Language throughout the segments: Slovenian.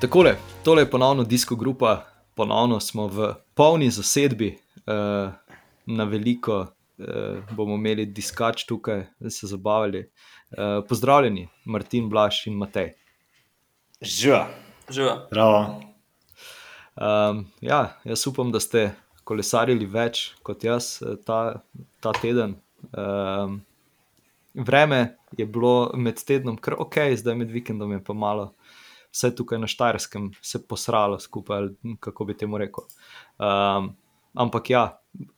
Takole, tole je ponovno disko grupa, ponovno smo v polni zasedbi, uh, na veliko uh, bomo imeli diskač tukaj, da se zabavali. Uh, pozdravljeni, Martin, Blaž in Matej. Živa. Živa. Bravo. Um, ja, jaz upam, da ste kolesarili več kot jaz ta, ta teden. Um, vreme je bilo med tednom kar ok, zdaj med vikendom je pa malo vse tukaj na Štajerskem se posralo skupaj, kako bi temu rekel. Um, ampak ja,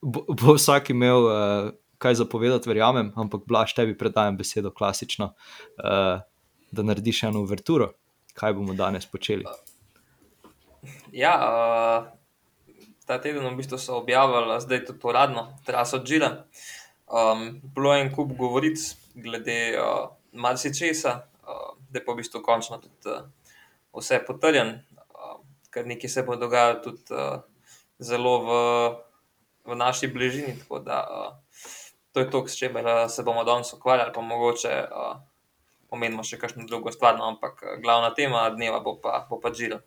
bo, bo vsak imel uh, kaj zapovedati, verjamem, ampak blaž tebi predajam besedo klasično, uh, da narediš eno uverturo, kaj bomo danes počeli. Ja, uh, ta teden v bistvu so objavili, zdaj tudi uradno, traso Džila. Um, bilo je en kup govoric glede uh, marsičesa, uh, da je pa v bistvu končno tudi uh, vse potrjen, uh, ker nekaj se bo dogajalo tudi uh, zelo v, v naši bližini. Tako da uh, to je to, s čimer uh, se bomo danes ukvarjali, pa mogoče uh, omenimo še kakšno drugo stvar, no, ampak glavna tema dneva bo pa, bo pa Džiro.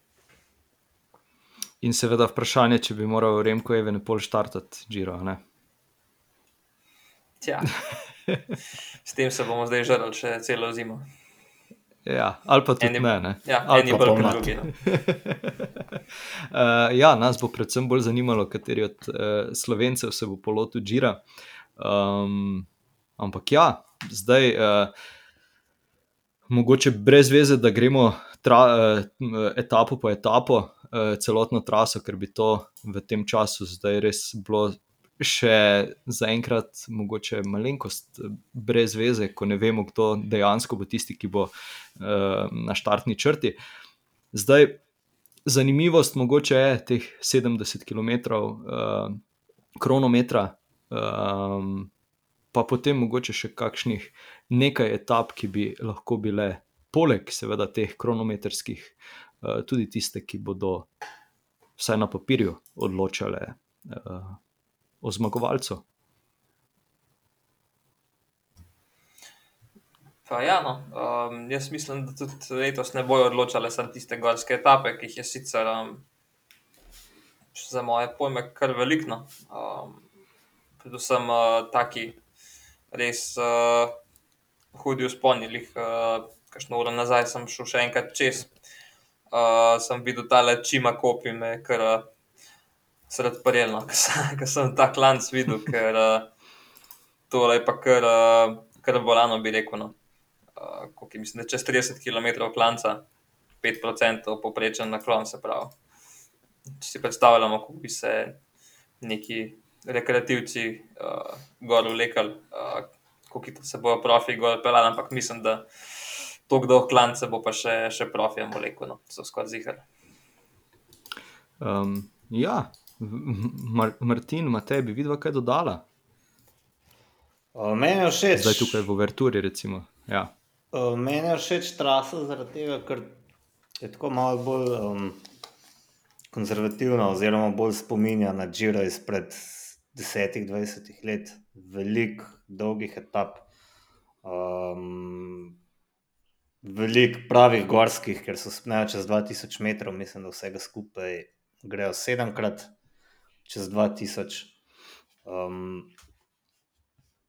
In seveda vprašanje, če bi moral Remko Evenepol štartati Džiro. Tja. S tem se bomo zdaj žrli še celo zimo. Ja, ali pa tudi Eni- ne. ne. Ja, Ali eni bolj kot drugi. No. uh, ja, nas bo predvsem bolj zanimalo, kateri od uh, slovencev se bo polotil Džira. Um, ampak ja, zdaj, uh, mogoče brez veze, da gremo tra, uh, etapo po etapo, uh, celotno traso, ker bi to v tem času zdaj res bilo. Še zaenkrat, mogoče malenkost eh, brez veze, ko ne vemo, kdo dejansko bo tisti, ki bo uh, na štartni črti. Zdaj, zanimivost mogoče je teh 70 km uh, kronometra, um, pa potem mogoče še kakšnih nekaj etap, ki bi lahko bile, poleg seveda teh kronometrskih, uh, tudi tiste, ki bodo vsaj na papirju odločale uh, o zmagovalcu. Ja, no, um, jaz mislim, da tudi letos ne bojo odločale samo tiste gorske etape, ki jih je sicer um, za moje pojme kar veliko. Um, predvsem uh, taki res uh, hudi vzponi. Uh, Kakšno uro nazaj sem šel še enkrat čez, uh, sem videl tale čima kopi, me kar uh, sred parelno, ker sem, ta klanc videl, ker uh, tole je pa kar, uh, kar bolano bi rekel. No. Uh, koliko mislim, da čez 30 km klanca, 5% poprečen naklon, se pravi. Če si predstavljamo, kako bi se neki rekreativci uh, gor vlekali, uh, kako se bojo profi gor pelali, ampak mislim, da to, kdo klance bo pa še, še profijem vlekel, no, so skoraj zihar. Um, ja, Mar Martin, Matej, bi videla, kaj dodala? Uh, Meni je všeč. Zdaj tukaj v Verturi, recimo. Ja. Uh, Meni je všeč trasa zaradi tega, ker je tako malo bolj um, konzervativna, oziroma bolj spominja na Džiro izpred 10-20 let, veliko dolgih etap, um, veliko pravih gorskih, ker so spnejo čez 2000 metrov, mislim, da vsega skupaj grejo sedemkrat čez 2000. Um,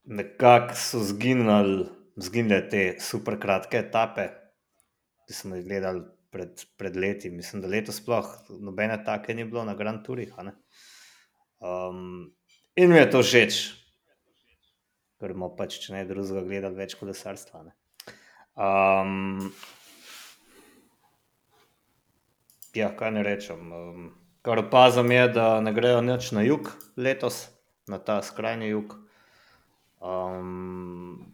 Nekako so zginili, zginile te super kratke etape, ki smo jih gledali pred, pred leti. Mislim, da letos sploh nobene take ni bilo na Grand Tourih. Um, in mi je to všeč, ker imamo pač, če ne drugega, gledati več kolesarstva. ne. Um, ja, kaj ne rečem. Um, kar opazim je, da ne grejo nič na jug letos, na ta skrajni jug. Um,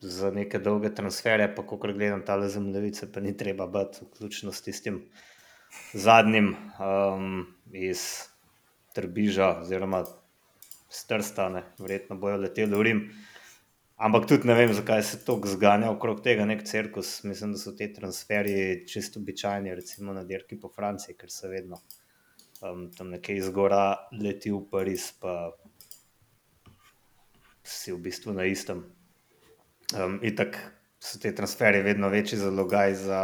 za neke dolge transfere, pa ko gledam tale zemljevice, pa ni treba biti, vključno s tistim zadnjim um, iz Trbiža, oziroma Strstane, verjetno bojo leteli v Rim. Ampak tudi ne vem, zakaj se tako zganja okrog tega, nek cirkus. Mislim, da so ti transferji čisto običajni, recimo na dirki po Franciji, ker se vedno um, tam nekaj iz gora leti v Pariz, pa si v bistvu na istem. Um, itak so ti transferji vedno večji zalogaj za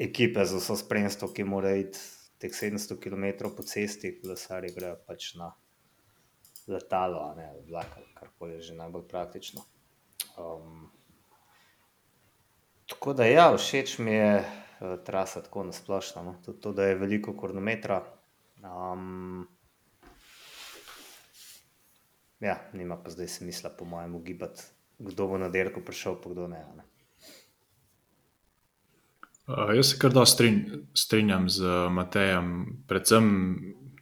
ekipe za vso spremstvo, ki mora iti teh 700 km po cesti, kolesari grejo pač na letalo, ne vlak, karkoli je že najbolj praktično. Um, tako da, ja, všeč mi je uh, trasa tako nasplošno. No? Tudi to, da je veliko kronometra. Um, ja, nima pa zdaj smisla, po mojem, ugibati, kdo bo na derko prišel, pa kdo ne. ne? Uh, jaz se kar da strin, strinjam z Matejem, predvsem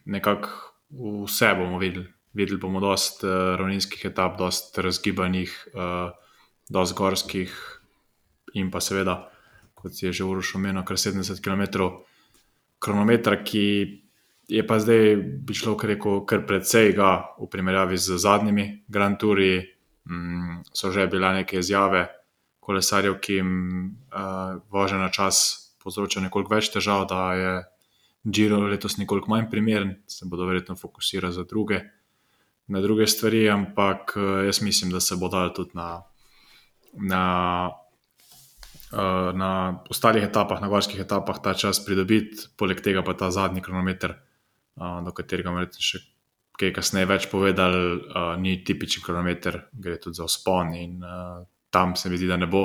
nekako vse bomo videli. Videli bomo dosta uh, ravninskih etap, dosta razgibanih, uh, dosta gorskih, in pa seveda, kot je že Uroš omenil, kar 70 km kronometra, ki je pa zdaj, bi šlo kar, rekel, kar precej ga v primerjavi z zadnjimi Grand Touri. Mm, so že bile neke izjave, kolesarjev, ki jim uh, vožnja na čas povzroča nekoliko več težav, da je Giro letos nekoliko manj primeren, se bodo verjetno fokusirali za druge, na druge stvari, ampak uh, jaz mislim, da se bo dal tudi na, na, uh, na ostalih etapah, na gorskih etapah ta čas pridobiti, poleg tega pa ta zadnji kronometer, uh, do katerega bomo še. Kaj kasneje več povedali, ni tipičen kronometer, gre tudi za spon in tam se mi zdi, da ne bo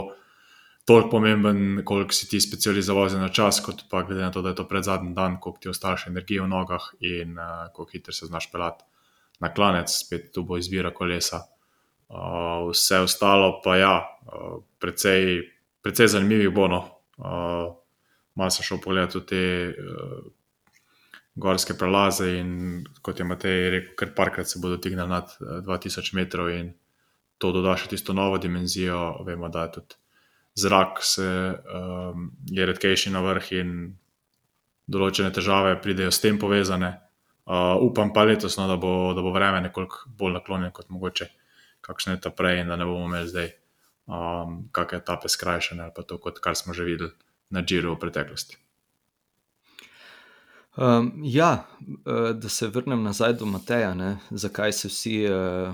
toliko pomemben, koliko si ti specializoval za čas, kot pa glede na to, da je to pred zadnji dan, koliko ti ostaje energije v nogah in uh, koliko hitro se znaš pelati na klanec, spet tu bo izbira kolesa. Uh, vse ostalo pa ja, uh, precej, precej zanimivih bo. No. Uh, Malo sem šel pogledati te uh, gorske prelaze in kot je Matej rekel, kar parkrat se bodo dignili nad uh, 2000 metrov in to doda še tisto novo dimenzijo. Vemo, da je tudi zrak, se, um, je redkejši na vrh in določene težave pridejo s tem povezane. Uh, upam pa letos, no, da, bo, da bo vreme nekoliko bolj naklonjeno kot mogoče kakšne leta prej, in da ne bomo imeli zdaj um, kakšne etape skrajšane ali pa to, kot kar smo že videli na Džiru v preteklosti. Um, ja, uh, da se vrnem nazaj do Mateja, ne? zakaj se vsi uh,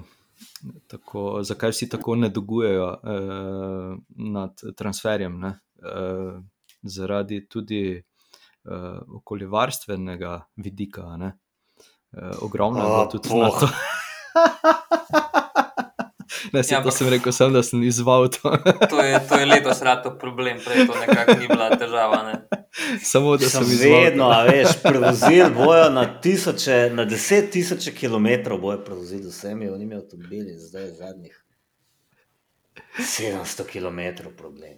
tako, zakaj vsi tako ne dogujejo uh, nad transferjem. Ne? Uh, zaradi tudi uh, okoljevarstvenega vidika. Uh, ogromno je Oh, tudi boh. na to. Ne, Ja, ja, to sem rekel, sem, da sem izval to. To je, to je letos rado problem, prej to nekako ni bila težava. Ne? Samo da Sem sem izval. vedno, a veš, prevozili bojo na tisoče, na deset tisoče kilometrov bojo prevozili vsemi onimi avtomobili, zdaj zadnjih 700 km problem.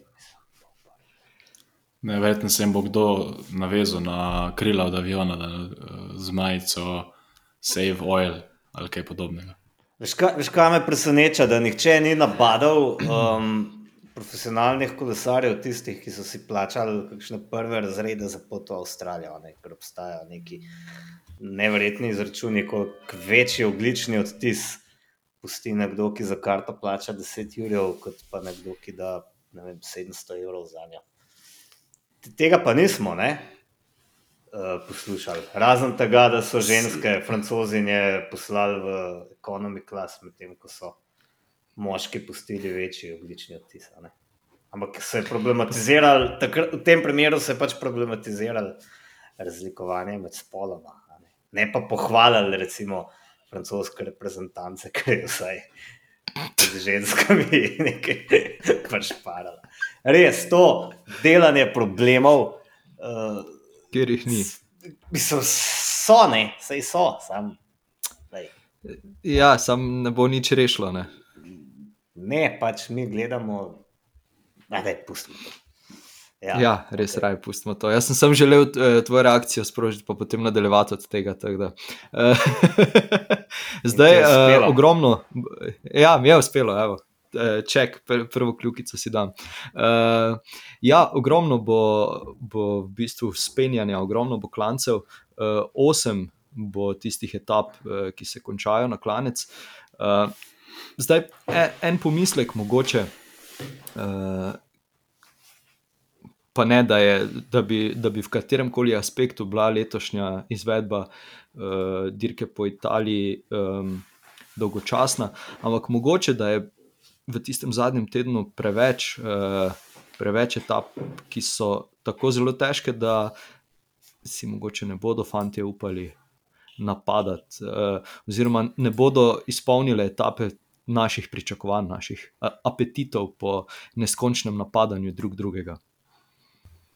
Ne, verjetno se jim bo kdo navezal na krila od aviona, da, uh, z majico Save Oil ali kaj podobnega. Veš, kaj, veš, kaj me preseneča, da nihče ni nabadal um, profesionalnih kolesarjev, tistih, ki so si plačali kakšne prve razrede za pot v Avstralijo, ne, ker obstajajo neki neverjetni izračuni, koliko večji oglični odtis pusti nekdo, ki za karto plača 10 jurjev, kot pa nekdo, ki da ne vem, 700 evrov za njo. Tega pa nismo, ne? Uh, poslušali. Razen tega, da so ženske, francozinje, poslali v ekonomi klas, medtem ko so moški pustili večji oglični odtis. Ampak se je problematiziralo, v tem primeru se je pač problematiziralo razlikovanje med spoloma. Ne, ne pa pohvalili, recimo, francoske reprezentance, ker je vsaj z ženskami nekaj pač parala. Res, to delanje problemov. Uh, Ker jih ni. Mislim, so ne, sej so, sam. Lej. Ja, sam ne bo nič rešilo. Ne? Ne, pač mi gledamo, da je pustimo. to. Ja, ja, res raje pustimo to. Jaz sem samo želel eh, tvojo reakcijo sprožiti, pa potem nadaljevati od tega. Eh, Zdaj je uspelo? ogromno. Ja, mi je uspelo, evo. Eh, Ček, pr- prvo kljukico si dam. Uh, ja, ogromno bo, bo v bistvu spenjanja, ogromno bo klancev, uh, osem bo tistih etap, uh, ki se končajo na klanec. Uh, zdaj, en, en pomislek, mogoče, uh, pa ne, da, je, da, bi, da bi v katerem koli aspektu bila letošnja izvedba uh, dirke po Italiji um, dolgočasna, ampak mogoče da je v tistem zadnjem tednu preveč uh, preveč etap, ki so tako zelo težke, da si mogoče ne bodo fanti upali napadati, uh, oziroma ne bodo izpolnili etape naših pričakovanj, naših apetitov po neskončnem napadanju drug drugega.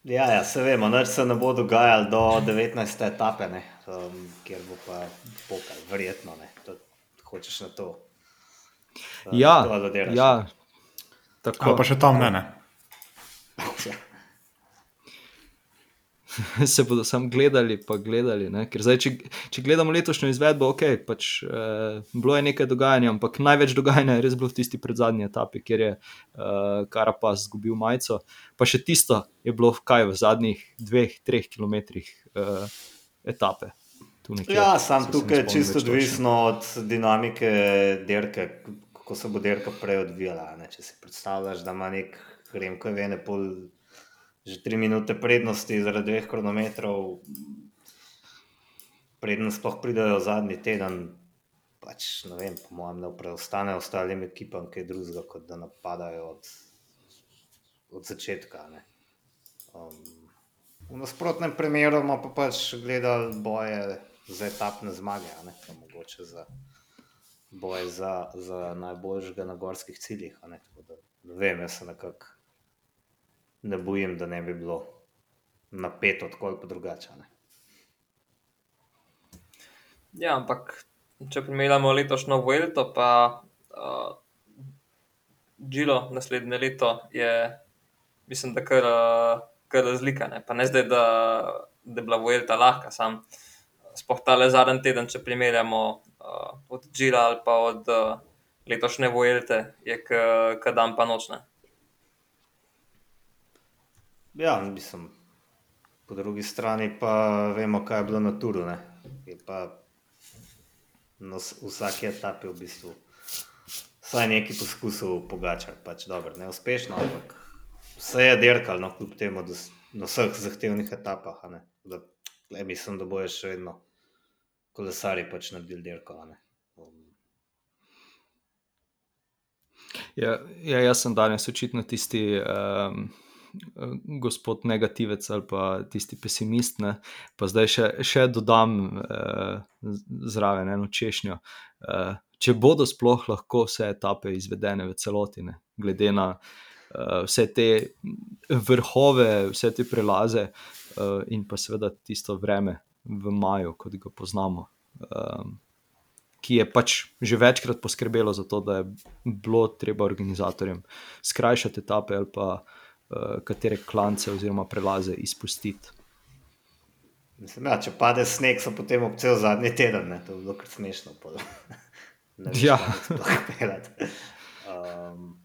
Ja, ja se vemo, da se ne bo dogajalo do 19. etape, um, kjer bo pa pokal, verjetno ne. To, hočeš na to. Um, ja, ja, tako. Ali pa še tam ne. ne. Se bodo samo gledali, pa gledali. Zdaj, če, če gledamo letošnjo izvedbo, ok, pač, eh, bilo je nekaj dogajanja, ampak največ dogajanja je res bilo v tisti predzadnji etapi, kjer je eh, Karapas izgubil majico. Pa še tisto je bilo kaj v zadnjih dveh, treh kilometrih eh, etape. Ja, sam tukaj je čisto odvisno od dinamike derke, kako se bo derka prej odvijala. Ne? Če si predstavljaš, da ima nek Remko Vene pol že tri minute prednosti zaradi dveh kronometrov, prednost sploh pridajo zadnji teden. Pač, ne vem, po mojem, ne preostane ostalim ekipam kaj drugega, kot da napadajo od, od začetka. Um, v nasprotnem primeru pa pač gledali boje za etapne zmage, ne pa mogoče za boje za, za najboljšega na gorskih ciljih. Ne, da, ne vem, jaz sem nekako ne bojim, da ne bi bilo napeto, tako ali drugače. Ja, ampak če primerjamo letošnjo Vuelto, pa uh, Gilo naslednje leto, je mislim, da kar, uh, kar razlika. Ne? Pa ne zdaj, da, da je bila Vuelta lahka, sam spohtale zadnji teden, če primerjamo uh, od Gila ali pa od uh, letošnje Vuelte, je k dan pa nočne. Ja, mislim, po drugi strani pa vemo, kaj je bilo na Turu. Ne? Je pa na vsaki etapi v bistvu vsaj neki poskusov pogačati. Pač dobro, ne uspešno, ampak vse je dirkal, no, kljub temu, da na vseh zahtevnih etapah. Da, le, mislim, da bojo še vedno kolesari pač naredili dirkal. Ja, ja, jaz sem danes očitno tisti. Um gospod negativec ali pa tisti pesimist. Ne? Pa zdaj še, še dodam eh, zraven eno češnjo. Eh, če bodo sploh lahko vse etape izvedene v celoti, ne? glede na eh, vse te vrhove, vse te prelaze in pa seveda tisto vreme v maju, kot ga poznamo. Eh, Ki je pač že večkrat poskrbelo za to, da je bilo treba organizatorjem skrajšati etape ali pa uh, katere klance oziroma prelaze izpustiti. Mislim, ja, če pade sneg, so potem ob cel zadnji teden, ne? to je zelo smešno. ja. um,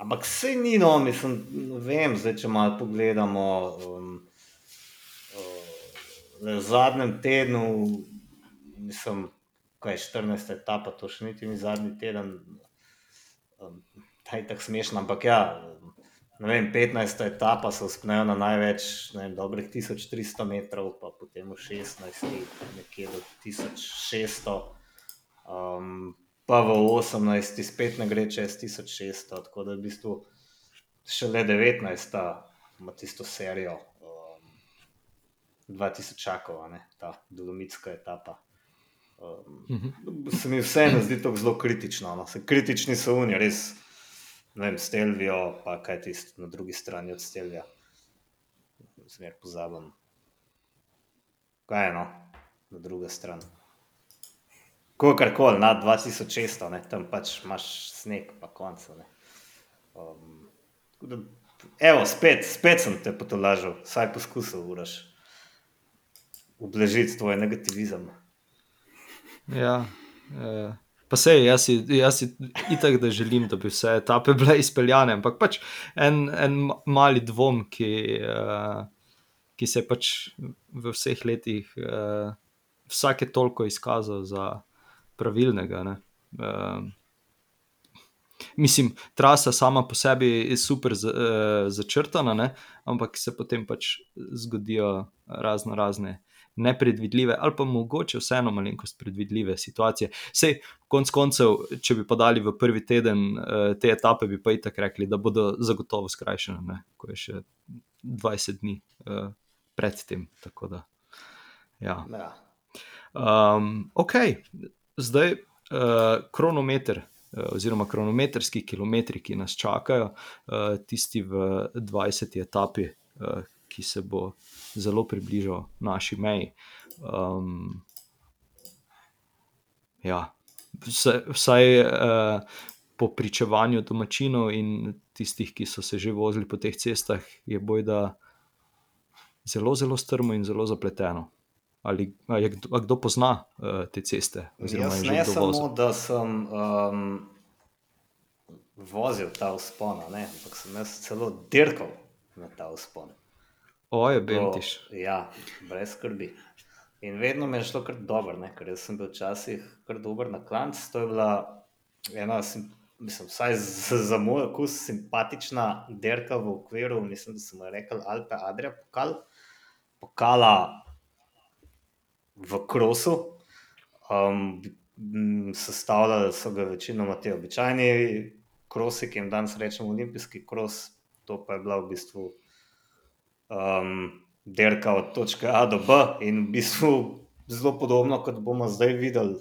ampak vse ni no, mislim, vem, zdaj, če malo pogledamo. Um, v zadnjem tednu, mislim, kaj je 14. etapa, to še niti ni zadnji teden, um, ta je tako smešno, ampak ja vem, 15. etapa se uspnejo na največ, ne vem, dobrih 1300 metrov, pa potem v 16. nekje do 1600, um, pa v 18. spet ne gre čez 1600, tako da v bistvu šele 19. ima tisto serijo. 2000 um, čakov, ne, ta dolomitska etapa. Um, uh -huh. Se mi vseeno zdi to zelo kritično. No. Kritični so oni, res ne vem, Stelvijo, pa kaj tisto na drugi strani od Stelvija. Zmer pozabim. Kaj je no, na drugi strani. Ko kar koli, na 2600, ne, tam pač imaš sneg, pa konca. Um, evo, spet, spet sem te potolažil, vsaj poskusil, uraš. Ublažiti tvoj negativizem. Ja, eh, Pa se jaz, jaz itak, da želim, da bi vse etape bile izpeljane, ampak pač en, en mali dvom, ki, uh, ki se je pač v vseh letih uh, vsake toliko izkazal za pravilnega. Uh, mislim, trasa sama po sebi je super za, uh, začrtana, ne? ampak se potem pač zgodijo razno razne nepredvidljive, ali pa mogoče vseeno malenkost predvidljive situacije. Sej, konc koncev, če bi podali v prvi teden uh, te etape, bi pa i tako rekli, da bodo zagotovo skrajšane, ne? ko je še 20 dni uh, pred tem. Da, ja. Ja. Um, ok, zdaj uh, kronometer. Oziroma, kronometrski kilometri, ki nas čakajo, tisti v 20. etapi, ki se bo zelo približal naši meji. Um, ja, vsaj, vsaj uh, po pričevanju domačinov in tistih, ki so se že vozili po teh cestah, je boj, da zelo, zelo strmo in zelo zapleteno. Ali je kdo, kdo pozna uh, te ceste? Jaz ne samo, da sem um, vozil ta vzpon, ampak sem jaz celo dirkal na ta vzpon. Oje, bentiš. Ja, brez skrbi. In vedno mi je šlo kar dobro, ne? ker sem bil včasih kar dober na klanc. To je bila ena, mislim, vsaj za, za moj okus, simpatična derka v okviru, mislim, da sem rekel Alpe Adria, pokal, pokala v krosu. Um, sestavljali so ga večinoma te običajni krosi, ki jim danes rečemo olimpijski kros, to pa je bila v bistvu um, derka od točke A do B, in v bistvu zelo podobno, kot bomo zdaj videli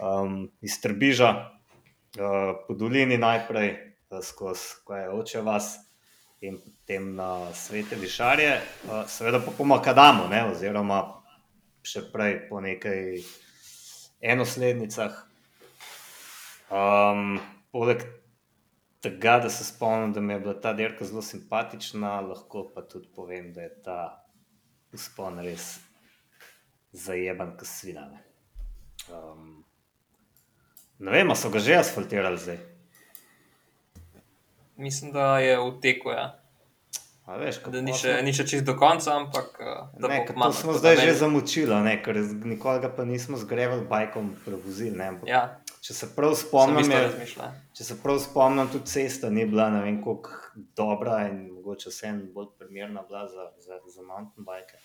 um, iz Trbiža, uh, po dolini najprej uh, skozi kaj je oče vas. In potem na svete višarje, uh, seveda pa po Makadamu, ne, oziroma še prej po nekaj enoslednicah. Um, poleg tega, da se spomnim, da mi je bila ta dirka zelo simpatična, lahko pa tudi povem, da je ta uspon res zajeban, kot svina. Um, ne vem, so ga že asfaltirali zdaj. Mislim, da je v teku. Ja. Veš, da ni še, ni še čist do konca, ampak da ne, to smo zdaj že zamučili, ker nikoli pa nismo zgrevali bajkom prevozili. Ja. Če se prav spomnim, je, če se prav spomnim, tudi cesta ni bila ne vem kako dobra in mogoče vse en bolj primerna bila za, za, za mountain bike.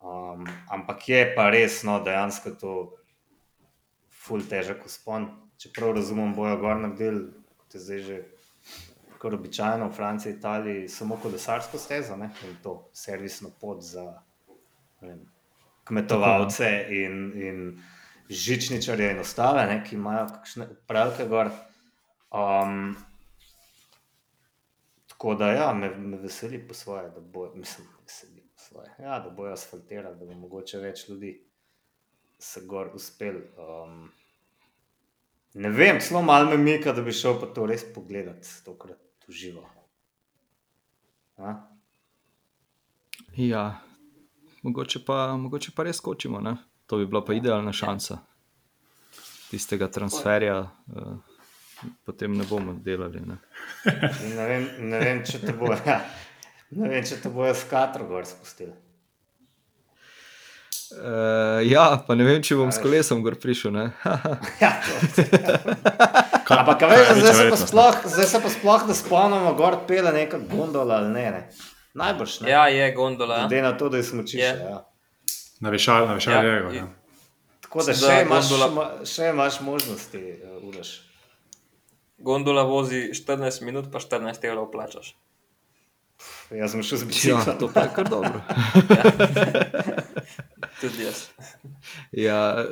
Um, ampak je pa res, no, dejansko to ful težek uspon. Če prav razumem, bojo gor na del, kot je zdaj že kar običajno v Franciji, Italiji, samo kolesarsko stezo ne? in to servisno pot za vem, kmetovalce in, in žičničarje in ostale, ne, ki imajo kakšne upravke gor. Um, tako da, ja, me, me veseli po svoje, da bo, mislim, veseli po svoje, ja, da bojo asfaltirali, da bo mogoče več ljudi se gor uspel. Um, ne vem, zelo malo me mika, da bi šel pa to res pogledati, tokrat v živo. Ha? Ja, mogoče pa, mogoče pa res skočimo. Ne? To bi bila pa idealna šansa. Tistega transferja, uh, potem ne bomo delali. Ne? ne, vem, ne vem, če te bojo ja. bo s katero gor spustili. Uh, ja, pa ne vem, če bom s kolesom gor prišel. ja, Ampak, veš, zdaj, se sploh, zdaj se pa sploh ne spomnimo, gor pele neka gondola ali ne. ne. Najbrž ne. Ja, je gondola. Glede na to, da je smočišče. Ja. Na višalju, na višalju ja, je. Ja. Tako da še imaš, še imaš možnosti, uh, uraš. Gondola vozi 14 minut, pa 14 evrov plačaš. Jaz sem šel z biciklom. Ja, to pa je kar dobro. Tudi jaz. Ja,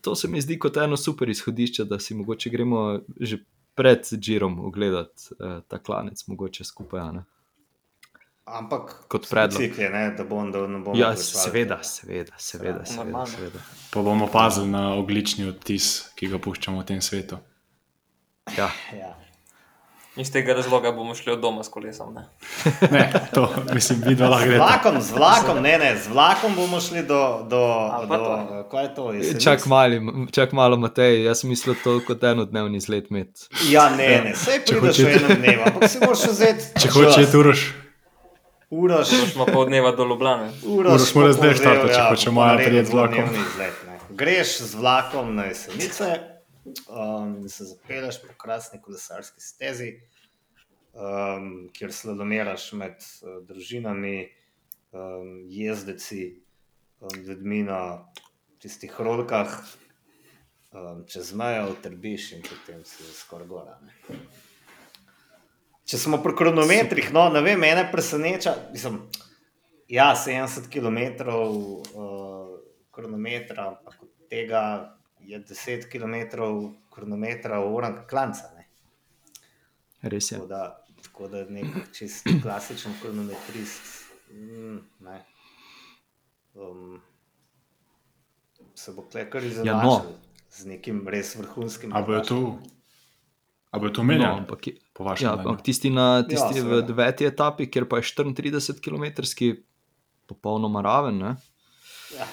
to se mi zdi kot eno super izhodišče, da si mogoče gremo že pred Džirom ogledati eh, ta klanec, mogoče skupaj. Ne? Ampak kot predlog. Je, ne, da bom, da bom ja, seveda, seveda, seveda, seveda, seveda. Pa bomo pazili na oglični odtis, ki ga puščamo v tem svetu. Ja. ja. Iz tega razloga bomo šli od doma s kolesom. Ne, ne to mislim, vidno lahko gre. Z vlakom, z vlakom, ne, ne, z vlakom bomo šli do. do, do kaj je to? Čak, mali, čak malo, Matej, jaz sem mislil to kot enodnevni izlet med. Ja, ne, ne, vse prideš v enem dnevu, ampak si moraš vzeti. Če hočeš, je turoš. Uraš, smo pa od dneva do Ljubljana. Uraš, moraš zdaj štati, če ja, hočeš malo prijeti z vlakom. Greš z vlakom na jesenice um, in se zapeleš po krasni kolesarski stezi, um, kjer slalomiraš med uh, družinami, um, jezdeci, um, ljudmi na tistih rolkah, um, čez mejo, trbiš in potem si skoraj gora. Ne. Če smo pri kronometrih, no, ne vem, mene preseneča. Mislim, ja, 70 km uh, kronometra, ampak od tega je 10 km kronometra v urah klanca. Ne. Res je. Tako da, tako da nek čist klasičen kronometrist. Mm, ne. um, se bo klekar izenačil Ja, no. z nekim res vrhunskim. A bojo to, a bojo to No, menjali? ampak, je- po vašem ja, mnenju? ampak tisti, na, tisti Ja, v deveti etapi, kjer pa je 34 km, popolnoma raven. Ne? Ja.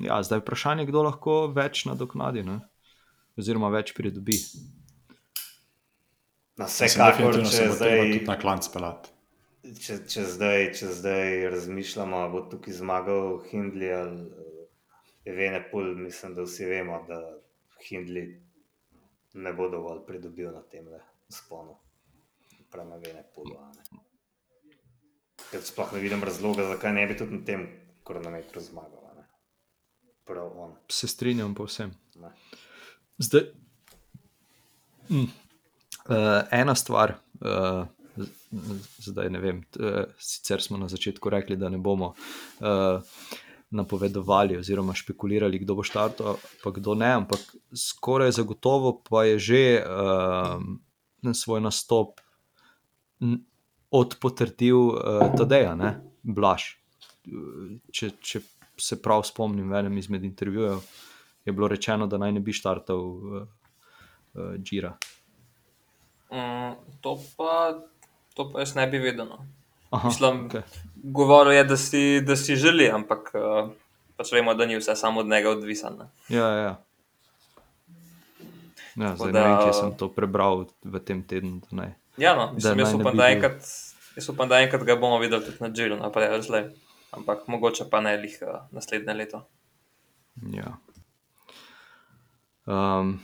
Ja, zdaj je vprašanje, kdo lahko več nadoknadi, ne? oziroma več pridobi. Mislim, vsekakor, definitivno se zdaj, tudi na klanc pelati. če, če, zdaj, če zdaj razmišljamo, ali bo tukaj zmagal Hindley ali uh, Venepul, mislim, da vsi vemo, da Hindley ne bo dovolj pridobil na tem sponu. Prema Venepulu. a ne. Ker sploh ne vidim razloga, zakaj ne bi tudi na tem kronometru zmagal. Prav on. Se strinjam povsem. Ne. Zdaj, mm, uh, ena stvar, uh, zdaj ne vem, t, uh, sicer smo na začetku rekli, da ne bomo uh, napovedovali oziroma špekulirali, kdo bo štartal, pa kdo ne, ampak skoraj zagotovo pa je že uh, na svoj nastop odpotrdil uh, Tadeja, ne? Blaž. Če, če se prav spomnim, v enem izmed intervjujev je bilo rečeno, da naj ne bi štartal uh, uh, Džira. Mm, to, pa, to pa jaz ne bi vedel. No. Aha, Mislim, okej. Govoril je, da si, da si želi, ampak uh, pač vemo, da ni vse samo od njega odvisen. ne. Ja, ja. ja. Ja, zdaj ne da- vem, kje sem to prebral v tem tednu. da Ne. Ja, no, mislim, naj jaz, ne upam, da enkrat, jaz upam, da enkrat ga bomo videli tudi na ali zle. Ampak mogoče pa ne lih uh, naslednje leto. Ja. Um,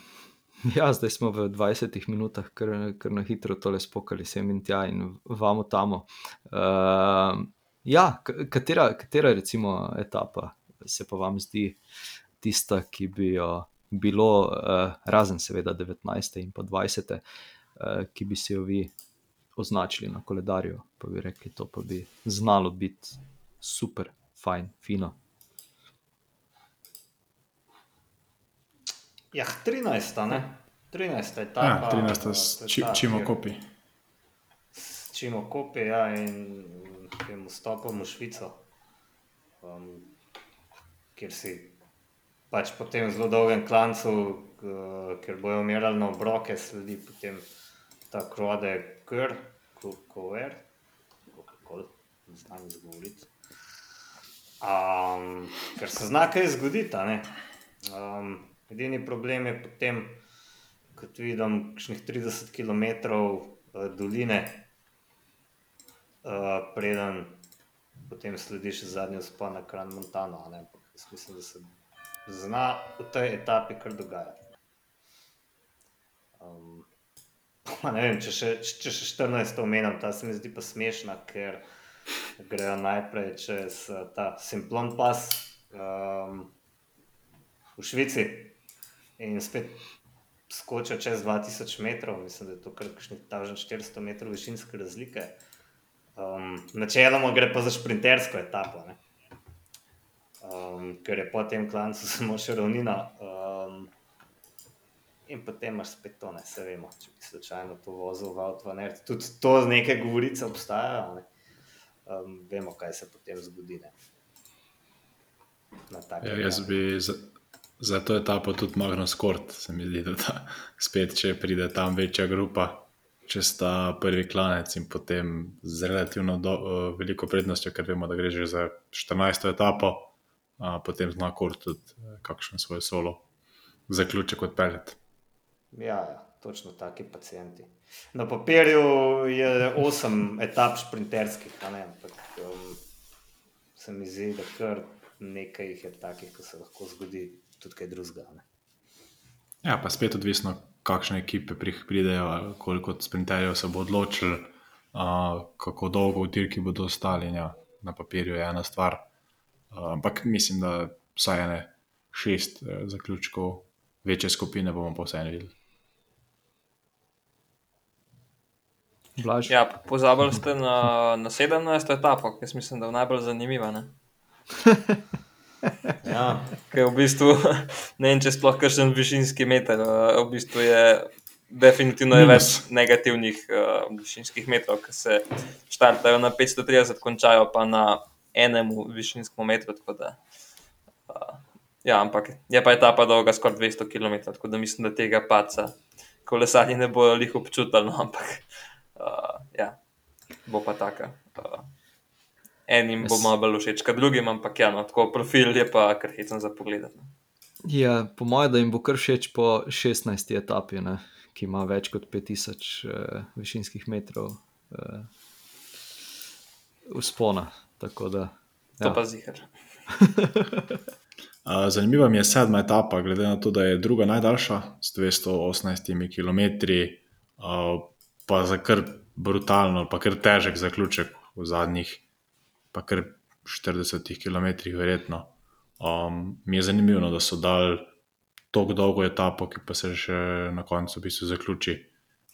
ja, zdaj smo v 20 minutah, kar, kar na hitro tole spokali sem in tja in vamo tamo. Um, ja, k- katera, katera recimo etapa se pa vam zdi tista, ki bi jo bilo, uh, razen seveda 19. in pa 20. Uh, ki bi si jo vi označili na koledarju, pa bi rekli, to pa bi znalo biti super, fajn, fino. Ja, 13. Ne? 13. etapa. Ja, 13. eh, s je či, ta, čimo kopi. s čimo kopi, ja, in tem vstopom v Švico, um, kjer si pač po tem zelo dolgem klancu, k- kjer bojo umirali na obroke, sledi potem ta krode kr, kover, kako ne znam izgovoriti. Um, ker se zna kaj zgoditi, ne. Um, edini problem je potem, kot vidim, kakšnih 30 km uh, doline, uh, preden potem slediš zadnji vzpon na Kran Montano. a ne. Ampak Jaz mislim, da se zna v tej etapi kar dogajati. Pa ne vem, če še, če še 14 omenjam, ta se mi zdi pa smešna, ker grejo najprej čez eh, ta Simplon pas v Švici in spet skočijo čez 2000 metrov, mislim, da je to kar kakšnih 1400 metrov višinske razlike. Um, načeloma gre pa za šprintersko etapo, ne? um, ker je po tem klancu samo še ravnina. Um, in potem imaš spet to, ne se vemo, če bi slučajno to vozil v Avtvaner. Tudi to neke govorice obstajajo. Ne? Um, vemo, kaj se potem zgodi. Ne? Ja, jaz bi za, za to etapo tudi Magnus Kort, se mi zdi, da ta, spet, če pride tam večja grupa, če sta prvi klanec in potem z relativno do, uh, veliko prednostjo, ker vemo, da gre že za 14. etapo, uh, potem zna Kort tudi uh, kakšen svoj solo zaključek odpeljati. Ja, ja, točno taki pacijenti. Na papirju je osem etap ne, ampak um, se mi zdi, da kar nekaj jih je takih, ko se lahko zgodi tudi kaj drugega. Ja, pa spet odvisno, kakšne ekipe pri- pridejo, koliko sprinterjev se bo odločil, uh, kako dolgo v dirki bodo ostali. Ja. na papirju je ena stvar. Uh, ampak mislim, da vsaj ene šest uh, zaključkov večje skupine bomo pa vseeno videli. Blaž. Ja, pozabili ste na, na 17. etapo, ki mislim, da je najbolj zanimiva. Ja, Ker v bistvu ne vem, če sploh kakšen višinski meter. eh, V bistvu je definitivno je več negativnih uh, višinskih metrov, ki se štartajo na 530, končajo pa na enem višinskem metru. Da, uh, ja, ampak je pa etapa dolga skoraj 200 km, tako da mislim, da tega paca kolesarji ne bojo lih občutili, no, ampak uh, ja, bo pa taka. Uh, Enim bo Jaz- malo bolj všeč, kot drugim, ampak ja, no, tako profil je pa kar hecen za pogled. Ja, po mojem, da jim bo kar všeč po 16. etapi, ne, ki ima več kot 5000 uh, višinskih metrov uh, vzpona. Tako da, To Ja. pa zihar. Zanimiva mi je sedma etapa, glede na to, da je druga najdaljša s 218 km, uh, pa za kar brutalen, pa kar težek zaključek v zadnjih, pa kar 40 km, verjetno. Um, mi je zanimivo, no, da so dali tako dolgo etapo, ki pa se še na koncu v bistvu zaključi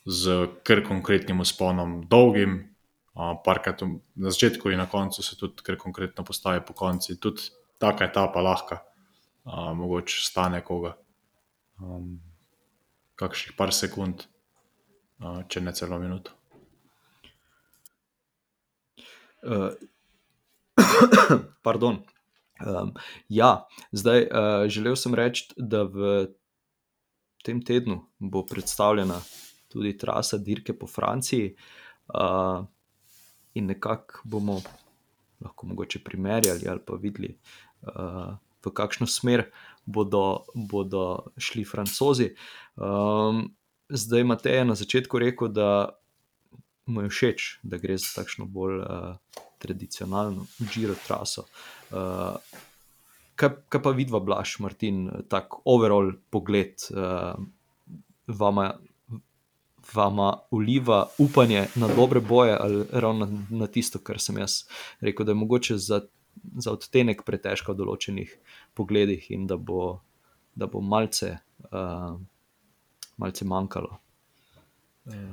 z kar konkretnim usponom, dolgim. Uh, parkrat na začetku in na koncu se tudi kar konkretno postavi po konci. Tudi taka etapa lahka, uh, mogoče stane koga. Um, kakšnih par sekund, uh, če ne celo minuto. Uh, pardon. Um, ja, zdaj uh, želel sem reči, da v tem tednu bo predstavljena tudi trasa dirke po Franciji, uh, in nekako bomo lahko mogoče primerjali ali pa videli, uh, v kakšno smer bodo, bodo šli francozi. Um, zdaj Matej je na začetku rekel, da mu je všeč, da gre za takšno bolj uh, tradicionalno Giro traso. Uh, kaj, kaj pa vidva, Blaž, Martin, tak overall pogled uh, vama, vama uliva upanje na dobre boje ali ravno na, na tisto, kar sem jaz rekel, da je mogoče za, za odtenek pretežka v določenih pogledih in da bo, da bo malce, uh, malce manjkalo. Uh,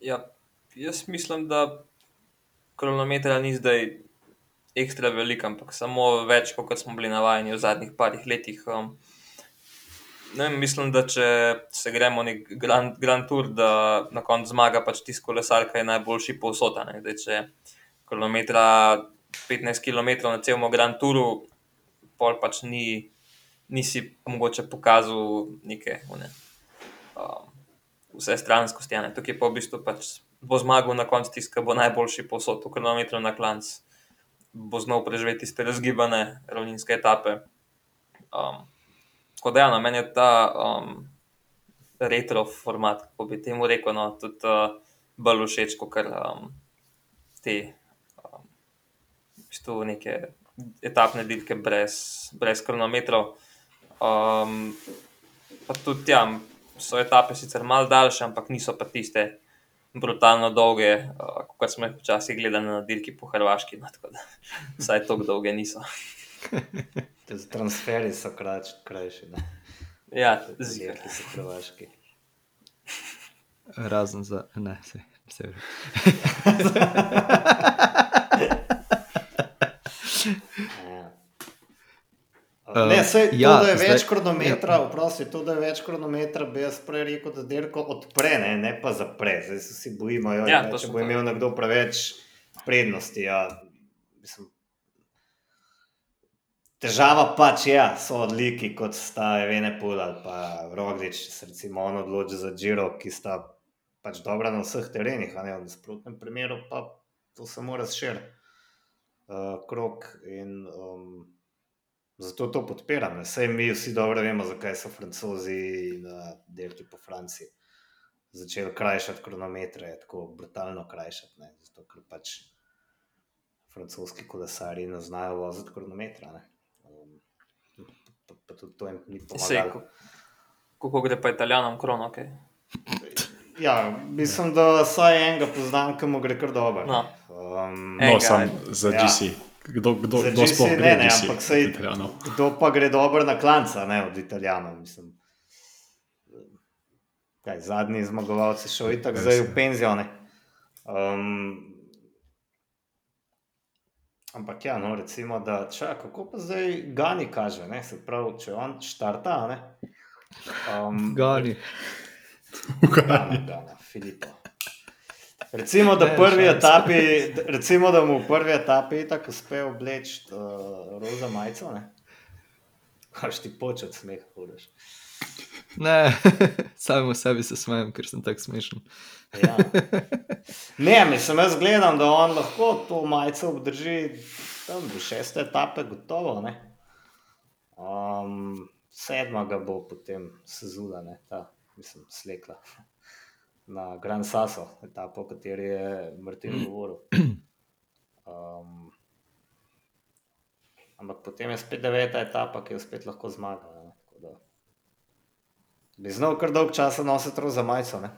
Ja, jaz mislim, da kronometra ni zdaj ekstra velik, ampak samo več, kot smo bili navajeni v zadnjih parih letih. Um, ne mislim, da če se gremo nek Grand, grand Tour, da na koncu zmaga pač tisti kolesar, ki je najboljši povsod. če kronometra 15 km na celem Grand Touru, pol pač ni, nisi mogoče pokazal neke. one, Um, vse stranskosti. ne. Tukaj pa v bistvu pač bo zmagal na koncu tisti, ki bo najboljši posod, v kilometru na klanc, bo znal preživeti tiste razgibane ravninske etape. Um, tako da, ja, na meni je ta um, retro format, kako bi temu rekel, no, tudi uh, bolj všeč kot um, te um, bistvu neke etapne dirke brez, brez kronometrov. Um, pa tudi ja, so etape sicer malo daljše, ampak niso pa tiste brutalno dolge, uh, kot smo jih včasih gledali na dirki po Hrvaški. No, tako da, vsaj tako dolge niso. transferi so krač, krajši. Ne? Ja. Ki so hrvaški. razen za ne, se, se Uh, Ne, sej, to, ja, da je več zdaj- kronometra, oprosti, to, da je več kronometra, bi jaz prej rekel, da dirko odpre, ne, ne pa zapre. Zdaj se vsi bojimo, joj, Ja, ne, če bo to. imel nekdo preveč prednosti. Ja, mislim, težava pač je, so odliki, kot sta Evene Pul ali pa Roglič, se recimo on odloči za Giro, ki sta pač dobra na vseh terenih, a ne v nasprotnem primeru pa to samo razširi uh, krok in um, zato to podpiram. Saj mi vsi dobro vemo, zakaj so francozi na delki po Franciji začeli krajšati kronometre, tako brutalno krajšati. Ne? Zato, ker pač francoski kolesari ne znajo voziti kronometra. Ne? Um, pa, pa tudi to jim ni Sej, pomagalo. ko- Kako gre pa italijanom krono, okay. Ja, mislim, da vsaj enega poznam, ki mu gre kar dobro. No. Um, No, sam za ja. Kdo, kdo, Za kdo sploh ne, gre ne, GC? ampak Italijanov? Kdo pa gre dobro na klanca, ne od Italijanov? Mislim. Kaj, zadnji zmagovalci šel in tako Res zdaj v penzijo. ne. Um, ampak ja, no, recimo, da čak, kako pa zdaj Gani kaže, ne? se pravi, če on štarta, a ne. Um, Gani. Gana, Gana, Filipo. Recimo, da, prvi etapi, recimo, da mu v prvi etapi tako uspe obleči uh, roza majico. ne. Kaš ti počet smeh, hočeš. Ne, samo sebi se smejem, ker sem tako smešen. Ja. Ne, mislim, jaz gledam, da on lahko to majico obdrži tam do šeste etape, gotovo. Ne? Um, sedma ga bo potem sezula, ne, ta, mislim, slekla na Grand Sasso, etapo, o kateri je Martin govoril. Um, ampak potem je spet deveta etapa, ki jo spet lahko zmaga. Da Bi znal kar dolg časa nositi roza majico. Ne?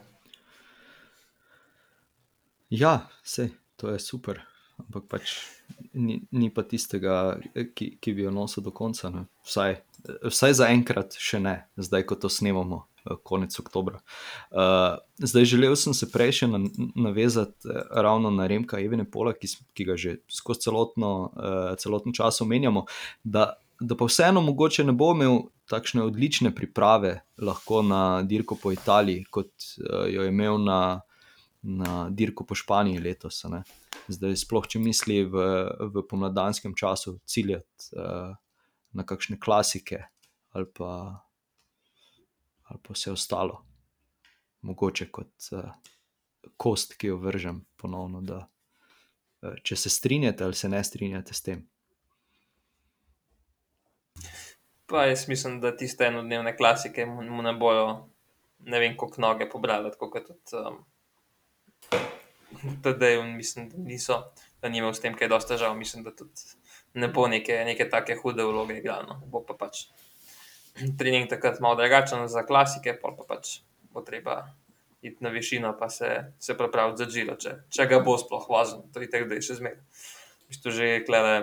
Ja, vse, to je super. Ampak pač ni, ni pa tistega, ki, ki bi jo nosil do konca. Ne. Vsaj, vsaj za enkrat še ne, zdaj ko to snemamo, konec oktobra. Uh, zdaj želel sem se prej še na, navezati eh, ravno na Remka Evene Pola, ki, ki ga že skozi celotno, uh, celoten čas omenjamo, da, da pa vseeno mogoče ne bo imel takšne odlične priprave lahko na dirko po Italiji, kot uh, jo je imel na na dirko po Španiji letos. Ne. Zdaj, sploh če misli v, v pomladanskem času ciljati uh, na kakšne klasike ali pa, ali pa vse ostalo, mogoče kot uh, kost, ki jo vržem ponovno. Da, uh, če se strinjate ali se ne strinjate s tem. Pa jaz mislim, da tiste enodnevne klasike mu, ne bojo, ne vem, koliko noge pobrali, kot tudi. Um, Tadej, mislim, da niso, da ni imel s tem kaj dosta težav. Mislim, da tudi ne bo neke, neke take hude vloge igral. No. Bo pa pač trening takrat malo drugačen za klasike, pol pa pač bo treba iti na višino, pa se, se pripraviti za žilo, če, če ga bo sploh vozil. To je tako, da je še zmeraj. Bistvu že klede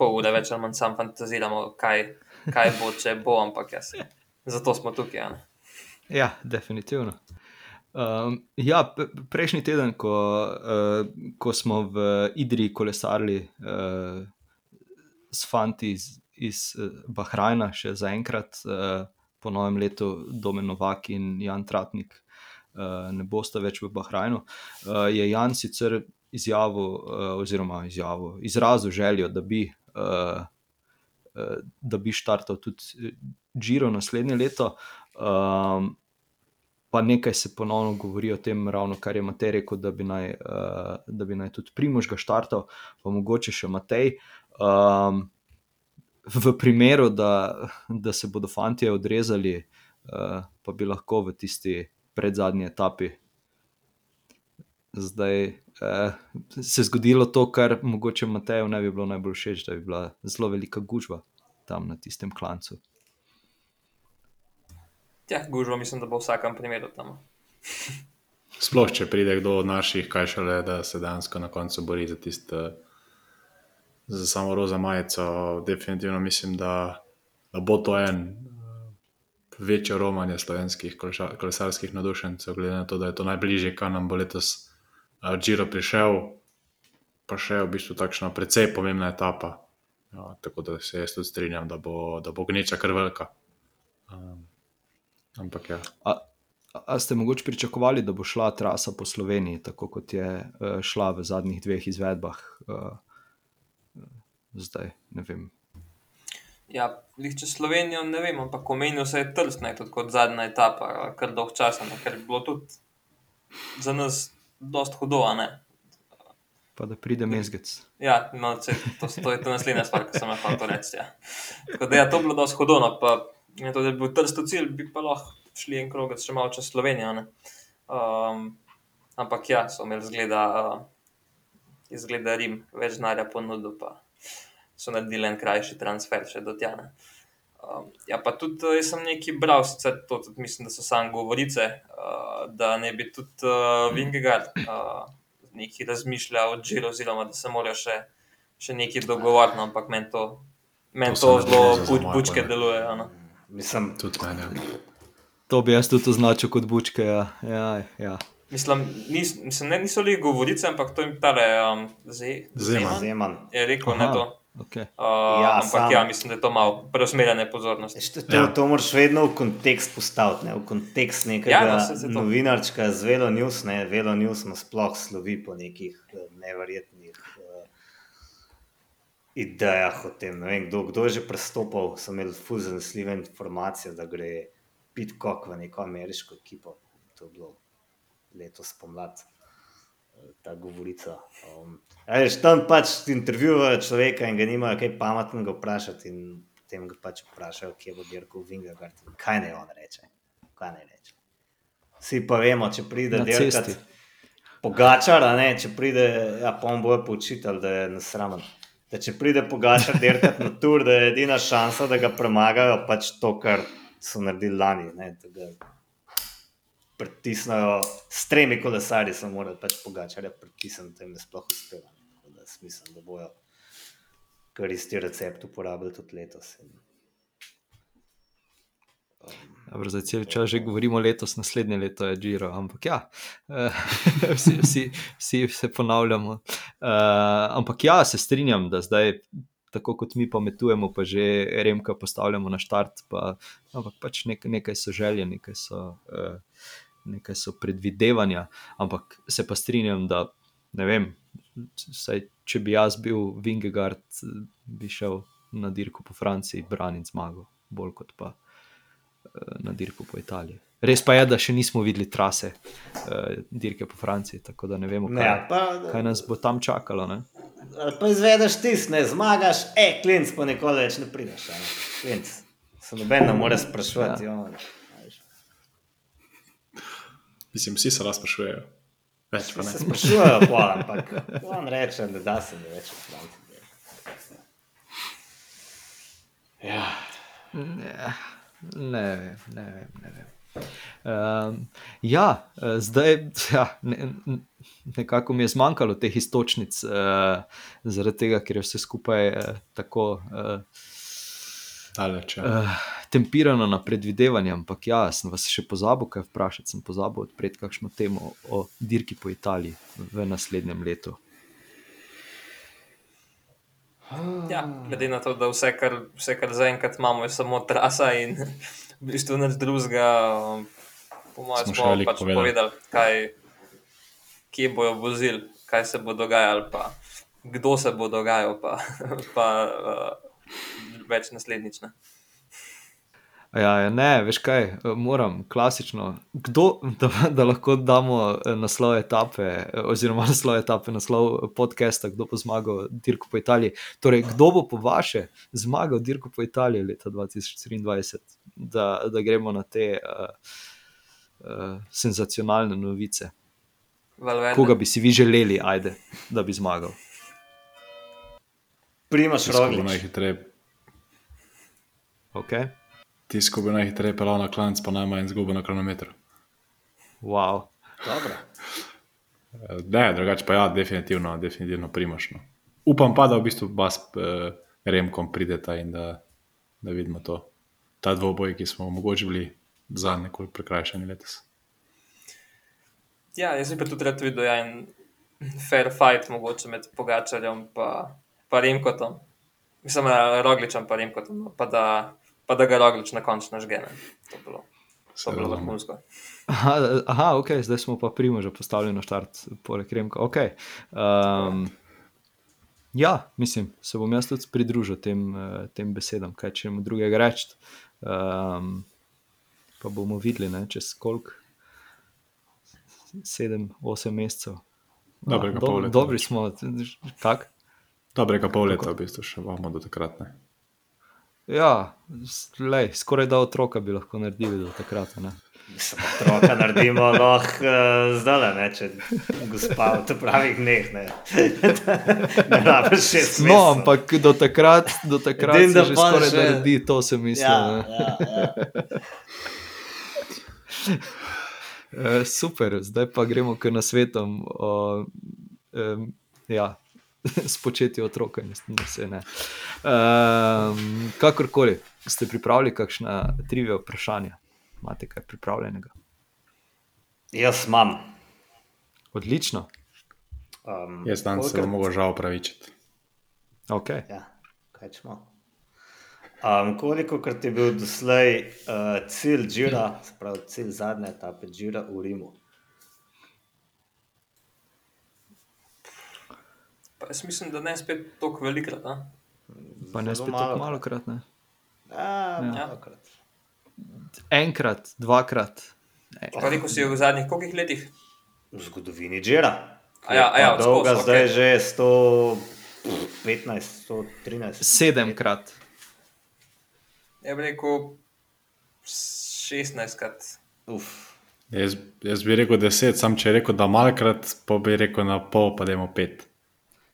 pol ure več ali manj sam fantaziramo, kaj, kaj bo, če bo, ampak jaz. Zato smo tukaj. a ne. Ja, definitivno. Um, ja, prejšnji teden, ko, uh, ko smo v Idriji kolesarili uh, s fanti iz, iz uh, Bahrajna, še zaenkrat, uh, po novem letu, Domen Novak in Jan Tratnik uh, ne bosta več v Bahrajnu, je Jan sicer izjavil, oziroma izjavil, izrazil željo, da bi. Da bi štartal tudi Giro naslednje leto, um, pa nekaj se ponovno govori o tem, ravno kar je Matej rekel, da bi naj, da bi naj tudi Primož ga štartal, pa mogoče še Matej. Um, v primeru, da, da se bodo fanti odrezali, uh, pa bi lahko v tisti predzadnji etapi zdaj uh, se zgodilo to, kar mogoče Mateju ne bi bilo najbolj všeč, da bi bila zelo velika gužva tam na tistem klancu. Tja, gužva, mislim, da bo v vsakem primeru tam. Sploh, če pride kdo od naših, kaj šele, da se dejansko na koncu bori za tiste, za samo roza majico. Definitivno mislim, da, da bo to en eh, večje romanje slovenskih kolesarskih navdušencev, glede na to, da je to najbližje, kar nam bo letos uh, Giro prišel, pa še v bistvu takšna precej pomembna etapa. Ja, tako da se jaz tudi strinjam, da bo, da bo gneča kar velika. Um, ampak ja. A, a ste mogoče pričakovali, da bo šla trasa po Sloveniji, tako kot je uh, šla v zadnjih dveh izvedbah? Uh, zdaj, ne vem. Ja, čez Slovenijo ne vem, ampak omenil se je Trst, ne, tudi kot zadnja etapa, kar dolg časa, ne, ker je bilo tudi za nas dost hudo, ne. Pa da pride mezgec. Ja, no, to, to je to naslednja stvar, ki sem jo hotel reči. Ja. Tako da ja, to je bilo dosti hudo, no, pa je to, da je bil Trst v cilj, bi pa lahko šli en krog še malo čez Slovenijo, ne. Um, ampak ja, so imeli zgleda, uh, izgleda Rim, več denarja ponudil, pa so naredili en krajši transfer še do tja. ne. Um, ja, pa tudi uh, jaz sem nekaj bral, sicer to tudi mislim, da so samo govorice, uh, da ne bi tudi uh, Vingegard uh, neki razmišlja o Džiru, oziroma da se morajo še, še nekaj dogovoriti, no, ampak meni to, men To to, zelo moje bučke pojme. deluje. a ne. Mislim, Tudi meni. ja. To bi jaz tudi označil kot bučke. Ja. Ja, ja. Mislim, nis, mislim ne, niso li govorice, ampak to jim tale um, ze, Zeman. Zeman. je rekel, Aha. ne to. Okay. Uh, Ja, ampak sam- ja, mislim, da je to malo preusmerjanje pozornosti. Veš, To, to, Ja. to moraš vedno v kontekst postaviti, ne? v kontekst nekega Ja, no, no, novinarčka z Velo News. Ne? Velo News ima sploh slovi po nekih eh, neverjetnih uh, idejah o tem. Ne vem, kdo, kdo je že prestopil, so imeli ful zanesljive informacije, da gre Pitcock v neko ameriško ekipo. To je bilo letos pomlad. Ta govorica. Um, veš, tam pač intervjuvajo človeka in ga nimajo kaj pametnega vprašati, in potem ga pač vprašajo, kje bo dirkal Vingard. Kaj naj on reče? Kaj naj reče? Vsi pa vemo, če pride dirkat. Pogačar, ne, če pride, ja, pa on bo poučitel, da je nasramen. Da če pride Pogačar dirkat na tur, da je edina šansa, da ga premagajo, pač to, kar so naredili lani. Ne, da ga pritisnejo s tremi kolesarji, so morali pač Pogačarja pritisniti, da jim je sploh uspelo. Tako da mislim, da bojo kar isti recept uporabljali tudi letos. In, Dobro, za cel čas že govorimo letos, naslednje leto je Giro, ampak ja, eh, vsi, vsi, vsi se ponavljamo. Uh, ampak ja, se strinjam, da zdaj, tako kot mi pametujemo, pa že Remka postavljamo na štart, pa, ampak pač nek, nekaj so želje, nekaj so, uh, nekaj so predvidevanja, ampak se pa strinjam, da ne vem, saj, če bi jaz bil Vingegard, bi šel na dirko po Franciji braniti zmago, bolj kot pa na dirko po Italiji. Res pa je, da še nismo videli trase uh, dirke po Franciji, tako da ne vemo, kaj, ne, pa, kaj nas bo tam čakalo. Ne? Ali pa izvedeš tisto, ne zmagaš, e, klinc pa nikoli več ne prideš. Klinc. Se noben ne more sprašovati. Ja. Mislim, vsi se lahko sprašujejo. Več pa Se ne. sprašujejo, pa, ampak on reče, da da se ne več Franciji. Ja. Ne, ne vem, ne vem. Ne vem. Um, ja, zdaj ja, ne, nekako mi je zmanjkalo teh istočnic, uh, zaradi tega, ker je vse skupaj uh, tako uh, Daleč, ja. uh, tempirano na predvidevanje. Ampak ja, sem vas še pozabil, kaj vprašati. Sem pozabil odpreti kakšno temo o dirki po Italiji v naslednjem letu. Ja, glede na to, da vse, kar, vse, kar zaenkrat imamo, je samo trasa in v bistvu nič drugega. Po mojem, Smo veliko pač povedali. povedali, kaj, kje bojo vozili, kaj se bo dogajalo, pa kdo se bo dogajal, pa, pa uh, več naslednjič. Ne. Ja, ja, ne, veš kaj, moram klasično. Kdo, da, da lahko damo eh, naslov etape, eh, oziroma naslov etape, naslov podcasta, kdo bo zmagal dirko po Italiji. Torej, kdo bo po vaše zmagal dirko po Italiji leta 2023, da, da gremo na te uh, uh, senzacionalne novice. Valverde. Koga bi si vi želeli, ajde, da bi zmagal? Primaš roglič. najhitreje, Okay? tisto bo najhitreje pelal na klanc, pa najmanj izgubo na kronometru. Wow. Dobro. Eh, Ne, drugače pa ja, definitivno, definitivno primaš. No. Upam pa, da v bistvu bas eh, Remkom prideta in da, da vidimo to. Ta dvoboj, ki smo mogoče bili za nekoliko prikrajšani letos. Ja, jaz bi pa tudi rad videl ja, en fair fight, mogoče med Pogačarjem in pa Remkotom. Mislim, da Rogličem pa Remkotom, no, pa da, pa da ga Roglič na koncu nažgene. To bi bilo, to bi bilo vrhunsko. Aha, aha, ok, zdaj smo pa primo že postavili na štart, poleg Remka. Okay. Um, ja, mislim, se bom jaz tudi pridružil tem, eh, tem besedam, kaj če mu drugega reči. Um, pa bomo videli, ne, čez koliko. Sedem, osem mesecev. Dobrega pol dob, leta. dobri smo, kako? Dobrega pol leta v bistvu še imamo do takrat. Ne. Ja, s- lej, skoraj da otroka bi lahko naredili do takrat. a Ne? Mislim, otroka naredimo lahko uh, zdaj, ne, če gospa v te pravih dneh. Ne, ne rabiš šest No, mesecev. ampak do takrat, do takrat Edino, se da že pa skoraj še- naredi, to se misli. Ja, ne. ja, ja. Uh, super, zdaj pa gremo k nasvetom. Uh, um, ja. Spočeti otroka, mislim, da se ne. Um, kakorkoli, ste pripravili kakšna trivija vprašanja? Imate kaj pripravljenega? Jaz imam. Odlično. Um, Jaz dan se kolikor- bom žal pravičiti. Okay. Ja, kaj smo. Um, koliko krat je bil doslej uh, cilj Džira, sprav cilj zadnje etape Džira v Rimu? Pa jaz mislim, da ne spet tako velikrat. a? Pa ne Zelo spet tako malo krat. Ne? Ja, Ja. malokrat. Enkrat, dvakrat. Ne. Pa rekel si v zadnjih kolikih letih? V zgodovini Džira. A ja, a ja, dolga odskozi, zdaj okej. že 115, 113. Sedemkrat. Je bi rekel 16 krat. Uf. Jaz, jaz bi rekel deset, sam če rekel, da malkrat, pa bi rekel na pol, pa da imamo pet.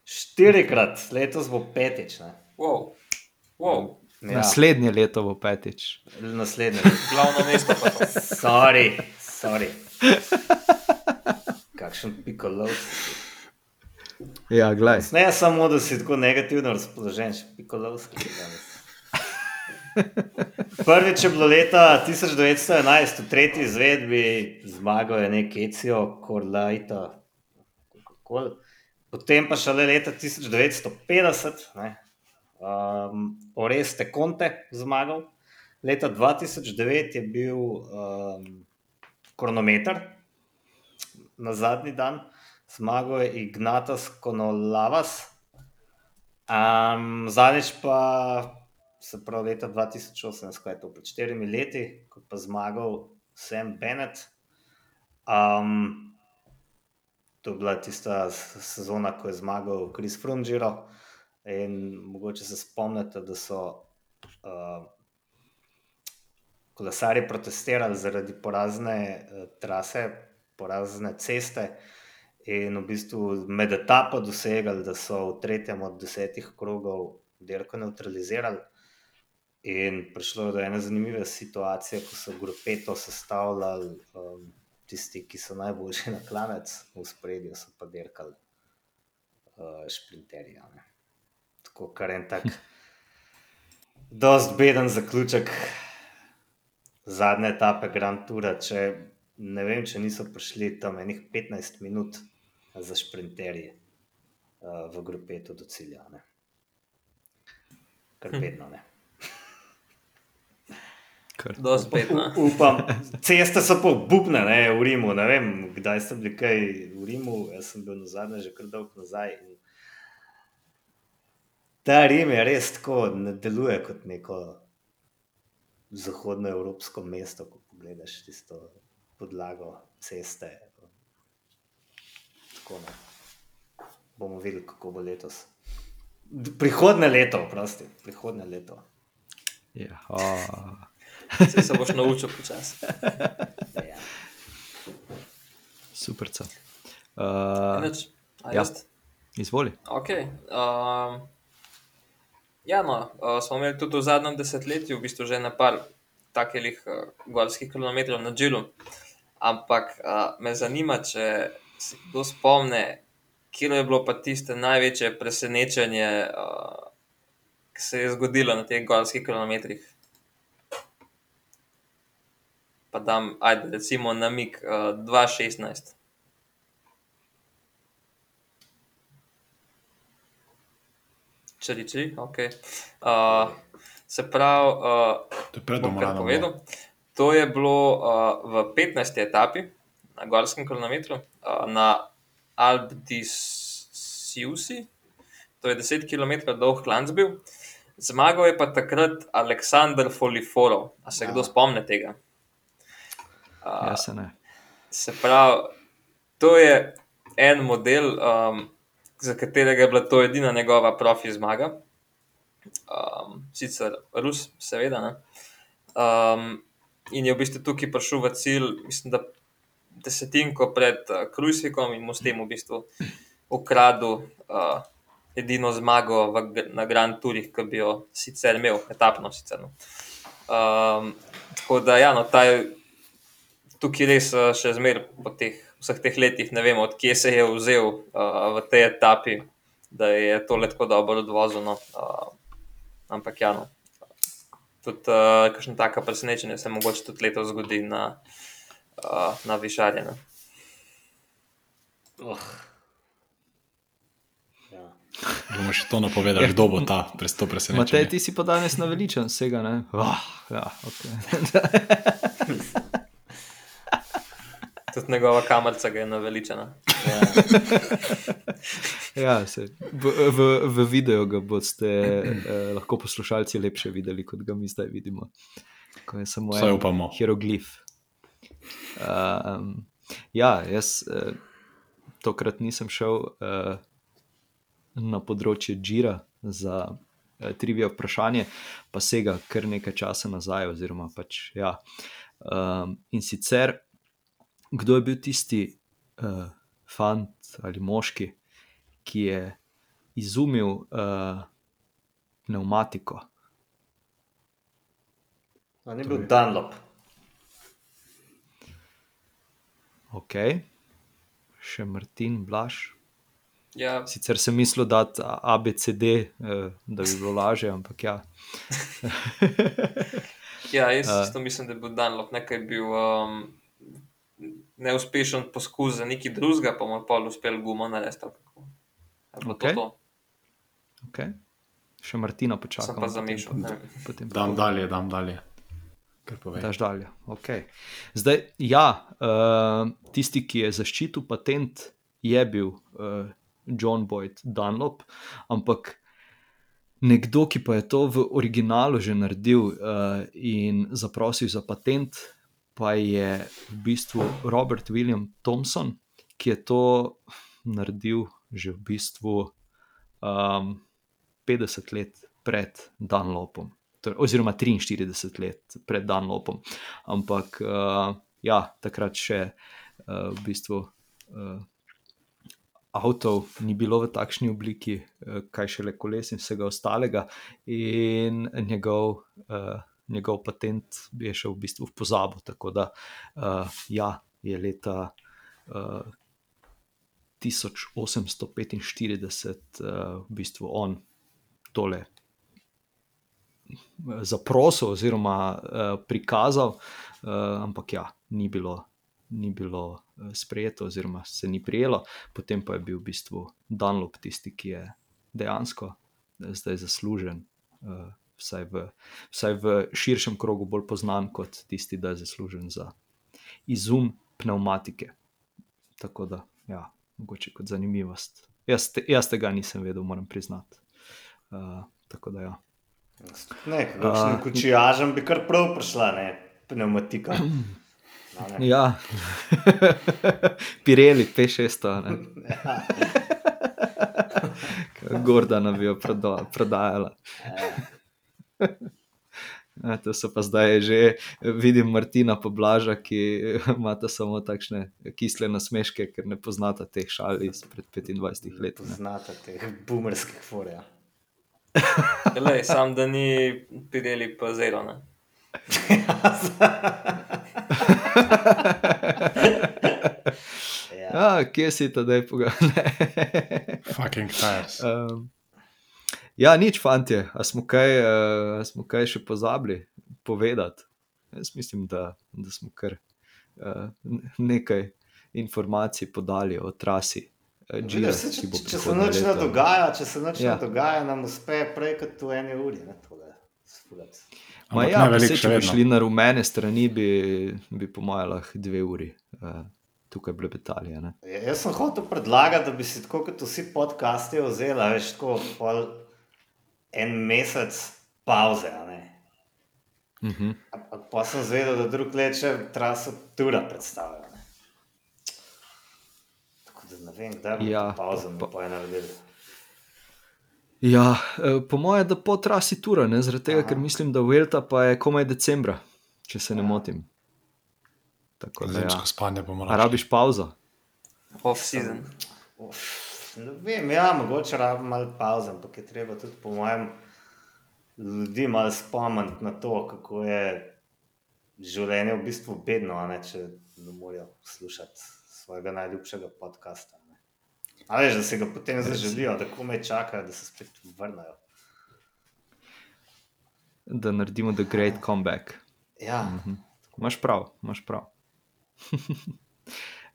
Štirikrat, letos bo petič. Ne? Wow. Wow. Ja, Naslednje leto bo petič. naslednje. Glavno mesto pa to. Sorry, sorry. Kakšen pikolov. Ja, gledaj. Ne samo, da si tako negativno razpoložen, še pikolovski. Prvič je bilo leta 1911, v tretji izvedbi, zmagal je nek Ecijo, Korlajta. kakorkoli. Potem pa šele leta 1950, ne, um, Oreste Conte zmagal. Leta 2009 je bil um, kronometer na zadnji dan, zmagal je Ignatas Konolavas. Um, zadnjič pa, se pravi, leta 2018, kaj je to pred štirimi leti, ko pa zmagal Sam Bennett. Um, to je bila tista sezona, ko je zmagal Chris Frungiro. In mogoče se spomnite, da so uh, kolesari protestirali zaradi porazne uh, trase, porazne ceste. In v bistvu med etapo dosegali, da so v tretjem od desetih krogov dirko neutralizirali. In prišlo je do ene zanimive situacije, ko so grupeto sestavljali um, tisti, ki so najboljši na klanec, v spredju so pa dirkali uh, šprinterji. a ne. Tako kar en tak, dost beden zaključek zadnje etape Grand Toura, če ne vem, če niso prišli tam enih 15 minut za šprinterje uh, v grupetu do cilja. Ne. Kar bedno, ne. Kar. Dost spet. no. U- Upam, ceste so pa bubne, ne, v Rimu. Ne vem, kdaj ste bili kaj v Rimu, jaz sem bil na zadnje že kar dolgo nazaj. In ta Rim je res tako, ne deluje kot neko zahodnoevropsko mesto, ko pogledaš tisto podlago ceste. Tako, ne. Bomo videli, kako bo letos. Prihodne leto, prosti, prihodne leto. Ja. Saj se boš naučil počasi. Ja. Super. Uh. A ja. izvoli. Okay. Um, ja, no, uh, smo imeli tudi v zadnjem desetletju v bistvu že na par takih uh, gorskih kilometrov na Džilu. Ampak uh, me zanima, če se kdo spomne, kje je bilo pa tiste največje presenečenje, uh, ki se je zgodilo na teh gorskih kilometrih. Pa dam, ajde, recimo namik uh, 2.16. Čeli, čeli, ok. Uh, se pravi, uh, To je pred bom kar Domranom. povedal. To je bilo uh, v 15. etapi na Gorskem kilometru, uh, na Alp di Siusi, to je 10 km dolg klanc bil. Zmagal je pa takrat Aleksandr Foliforov. A se Ja. kdo spomne tega? Uh, Jaz se ne. Se pravi, to je en model, um, za katerega je bila to edina njegova profi zmaga. Um, sicer Rus, seveda. Ne? Um, in je v bistvu tukaj prišel v cilj, mislim, da desetinko pred uh, Krujsvikom in mu s tem v bistvu ukradel uh, edino zmago v, na Grand Tourih, ki bi jo sicer imel, etapno sicer. No. Um, tako da, ja, no, ta je tukaj res še zmeraj po teh, vseh teh letih ne vemo, odkje se je vzel uh, v tej etapi, da je to letko dobro odvozeno. Uh, ampak ja, no. tudi uh, kakšno tako presenečenje se mogoče tudi letos zgodi na, uh, na višarje. ne. Oh. Ja. Bomo še to napovedali, kdo bo ta to Matej, presenečen. ti si pa danes naveličen vsega, ne? Oh, ja, okay. Tudi njegova kamerica je naveličena. Ja. ja, se, v, v, v videu ga boste eh, lahko poslušalci lepše videli, kot ga mi zdaj vidimo. Ko je samo Vsaj en upamo. hieroglif. Um, ja, jaz eh, tokrat nisem šel eh, na področje Džira za eh, trivia vprašanje, pa sega kar nekaj časa nazaj. Oziroma pač, ja. um, in sicer, kdo je bil tisti uh, fant ali moški, ki je izumil uh, pneumatiko? A ni bil Dunlop. Ok, še Martin Blaž. Ja, Sicer sem mislil, da je ABCD, eh, da bi bilo lažje, ampak ja. ja jaz Uh. mislim, da je bil Dunlop nekaj bil. Um, Neuspešen poskus za neki drugega, pa mu je pol uspel gumo narediti. ali kako. Je bilo Okej. to to? Okay. Še Martina počakam. Sem pa zamešal, ne. Potem Dam dalje, dam dalje. Daš dalje. Okay. Zdaj, ja, uh, tisti, ki je zaščitil patent, je bil uh, John Boyd Dunlop, ampak nekdo, ki pa je to v originalu že naredil uh, in zaprosil za patent, pa je v bistvu Robert William Thompson, ki je to naredil že v bistvu um, 50 let pred Dunlopom. Torej, oziroma 43 let pred Dunlopom. Ampak uh, ja, takrat še uh, v bistvu uh, avtov ni bilo v takšni obliki, uh, kaj šele koles in vsega ostalega, in njegov, uh, njegov patent je šel v bistvu v pozabo. Tako da uh, ja, je leta. Uh, 1845 uh, v bistvu on tole zaprosil oziroma uh, prikazal, uh, ampak ja, ni bilo, ni bilo sprejeto, oziroma se ni prijelo. Potem pa je bil v bistvu Dunlop tisti, ki je dejansko eh, zdaj zaslužen, uh, vsaj, v, vsaj v širšem krogu bolj znan kot tisti, da je zaslužen za izum pneumatike. Tako da, ja, mogoče kot zanimivost. Jaz, te, jaz tega nisem vedel, moram priznati. Uh, tako da, ja. Ne, kakšnim A. kučijažem bi kar prav prišla, ne, pneumatika. No, ne. Ja, Pireli, P600, ne. Gordana bi jo proda, prodajala. Ja, to so pa zdaj že, vidim Martina Poblaža, ki imata samo takšne kisle nasmeške, ker ne poznata teh šal izpred 25 let. Ne. Poznate teh boomerskih forja. Lej, sam da ni Pirelli pa zelo. Ne? ja. Ja, kje si ta dej pogledaj? Fucking tires. Um, ja, nič, fantje, a smo kaj, uh, a smo kaj še pozabili povedati. Jaz mislim, da, da smo kar uh, nekaj informacij podali o trasi. Gira, ki če, bo če, če se noč ne dogaja, če se noč Ja. ne dogaja, nam uspe prej kot v eni uri. Ne, tole. Ma ja, še če bi šli na rumene strani, bi, bi po mojem lahko dve uri uh, tukaj blebetali. a ne. Ja, Jaz sem hotel predlagati, da bi si tako kot vsi podcasti vzela, veš, tako pol en mesec pauze. a ne. Mhm. Ampak pa sem zvedel, da drug let še traso tura predstavlja. Ne. Tako da ne vem, bomo Ja, ja, pauzo pa- pa, pa je naredili. Ja, eh, po mojem, da po trasi tura, ne, zaradi tega, Aha. ker mislim, da Velta pa je komaj decembra, če se ne Ja. motim. Tako da, ja. Zimsko spanje bomo A rabiš pauzo? Off-season. Uf, Ne vem, ja, mogoče rabim malo pauze, ampak je treba tudi, po mojem, ljudi malo spomniti na to, kako je življenje v bistvu bedno, ne, če ne morejo poslušati svojega najljubšega podcasta. ne. A veš, da se ga potem zaželijo, da komaj čakajo, da se spet vrnajo. Da naredimo The Great Comeback. Ja, Imaš prav, imaš prav.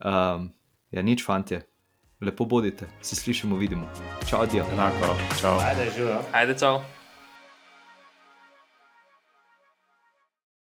um, ja, nič, fantje. Lepo bodite, se slišimo, vidimo. Čau, adijo. Enako, čau. ajde, živijo. Ajde, čau.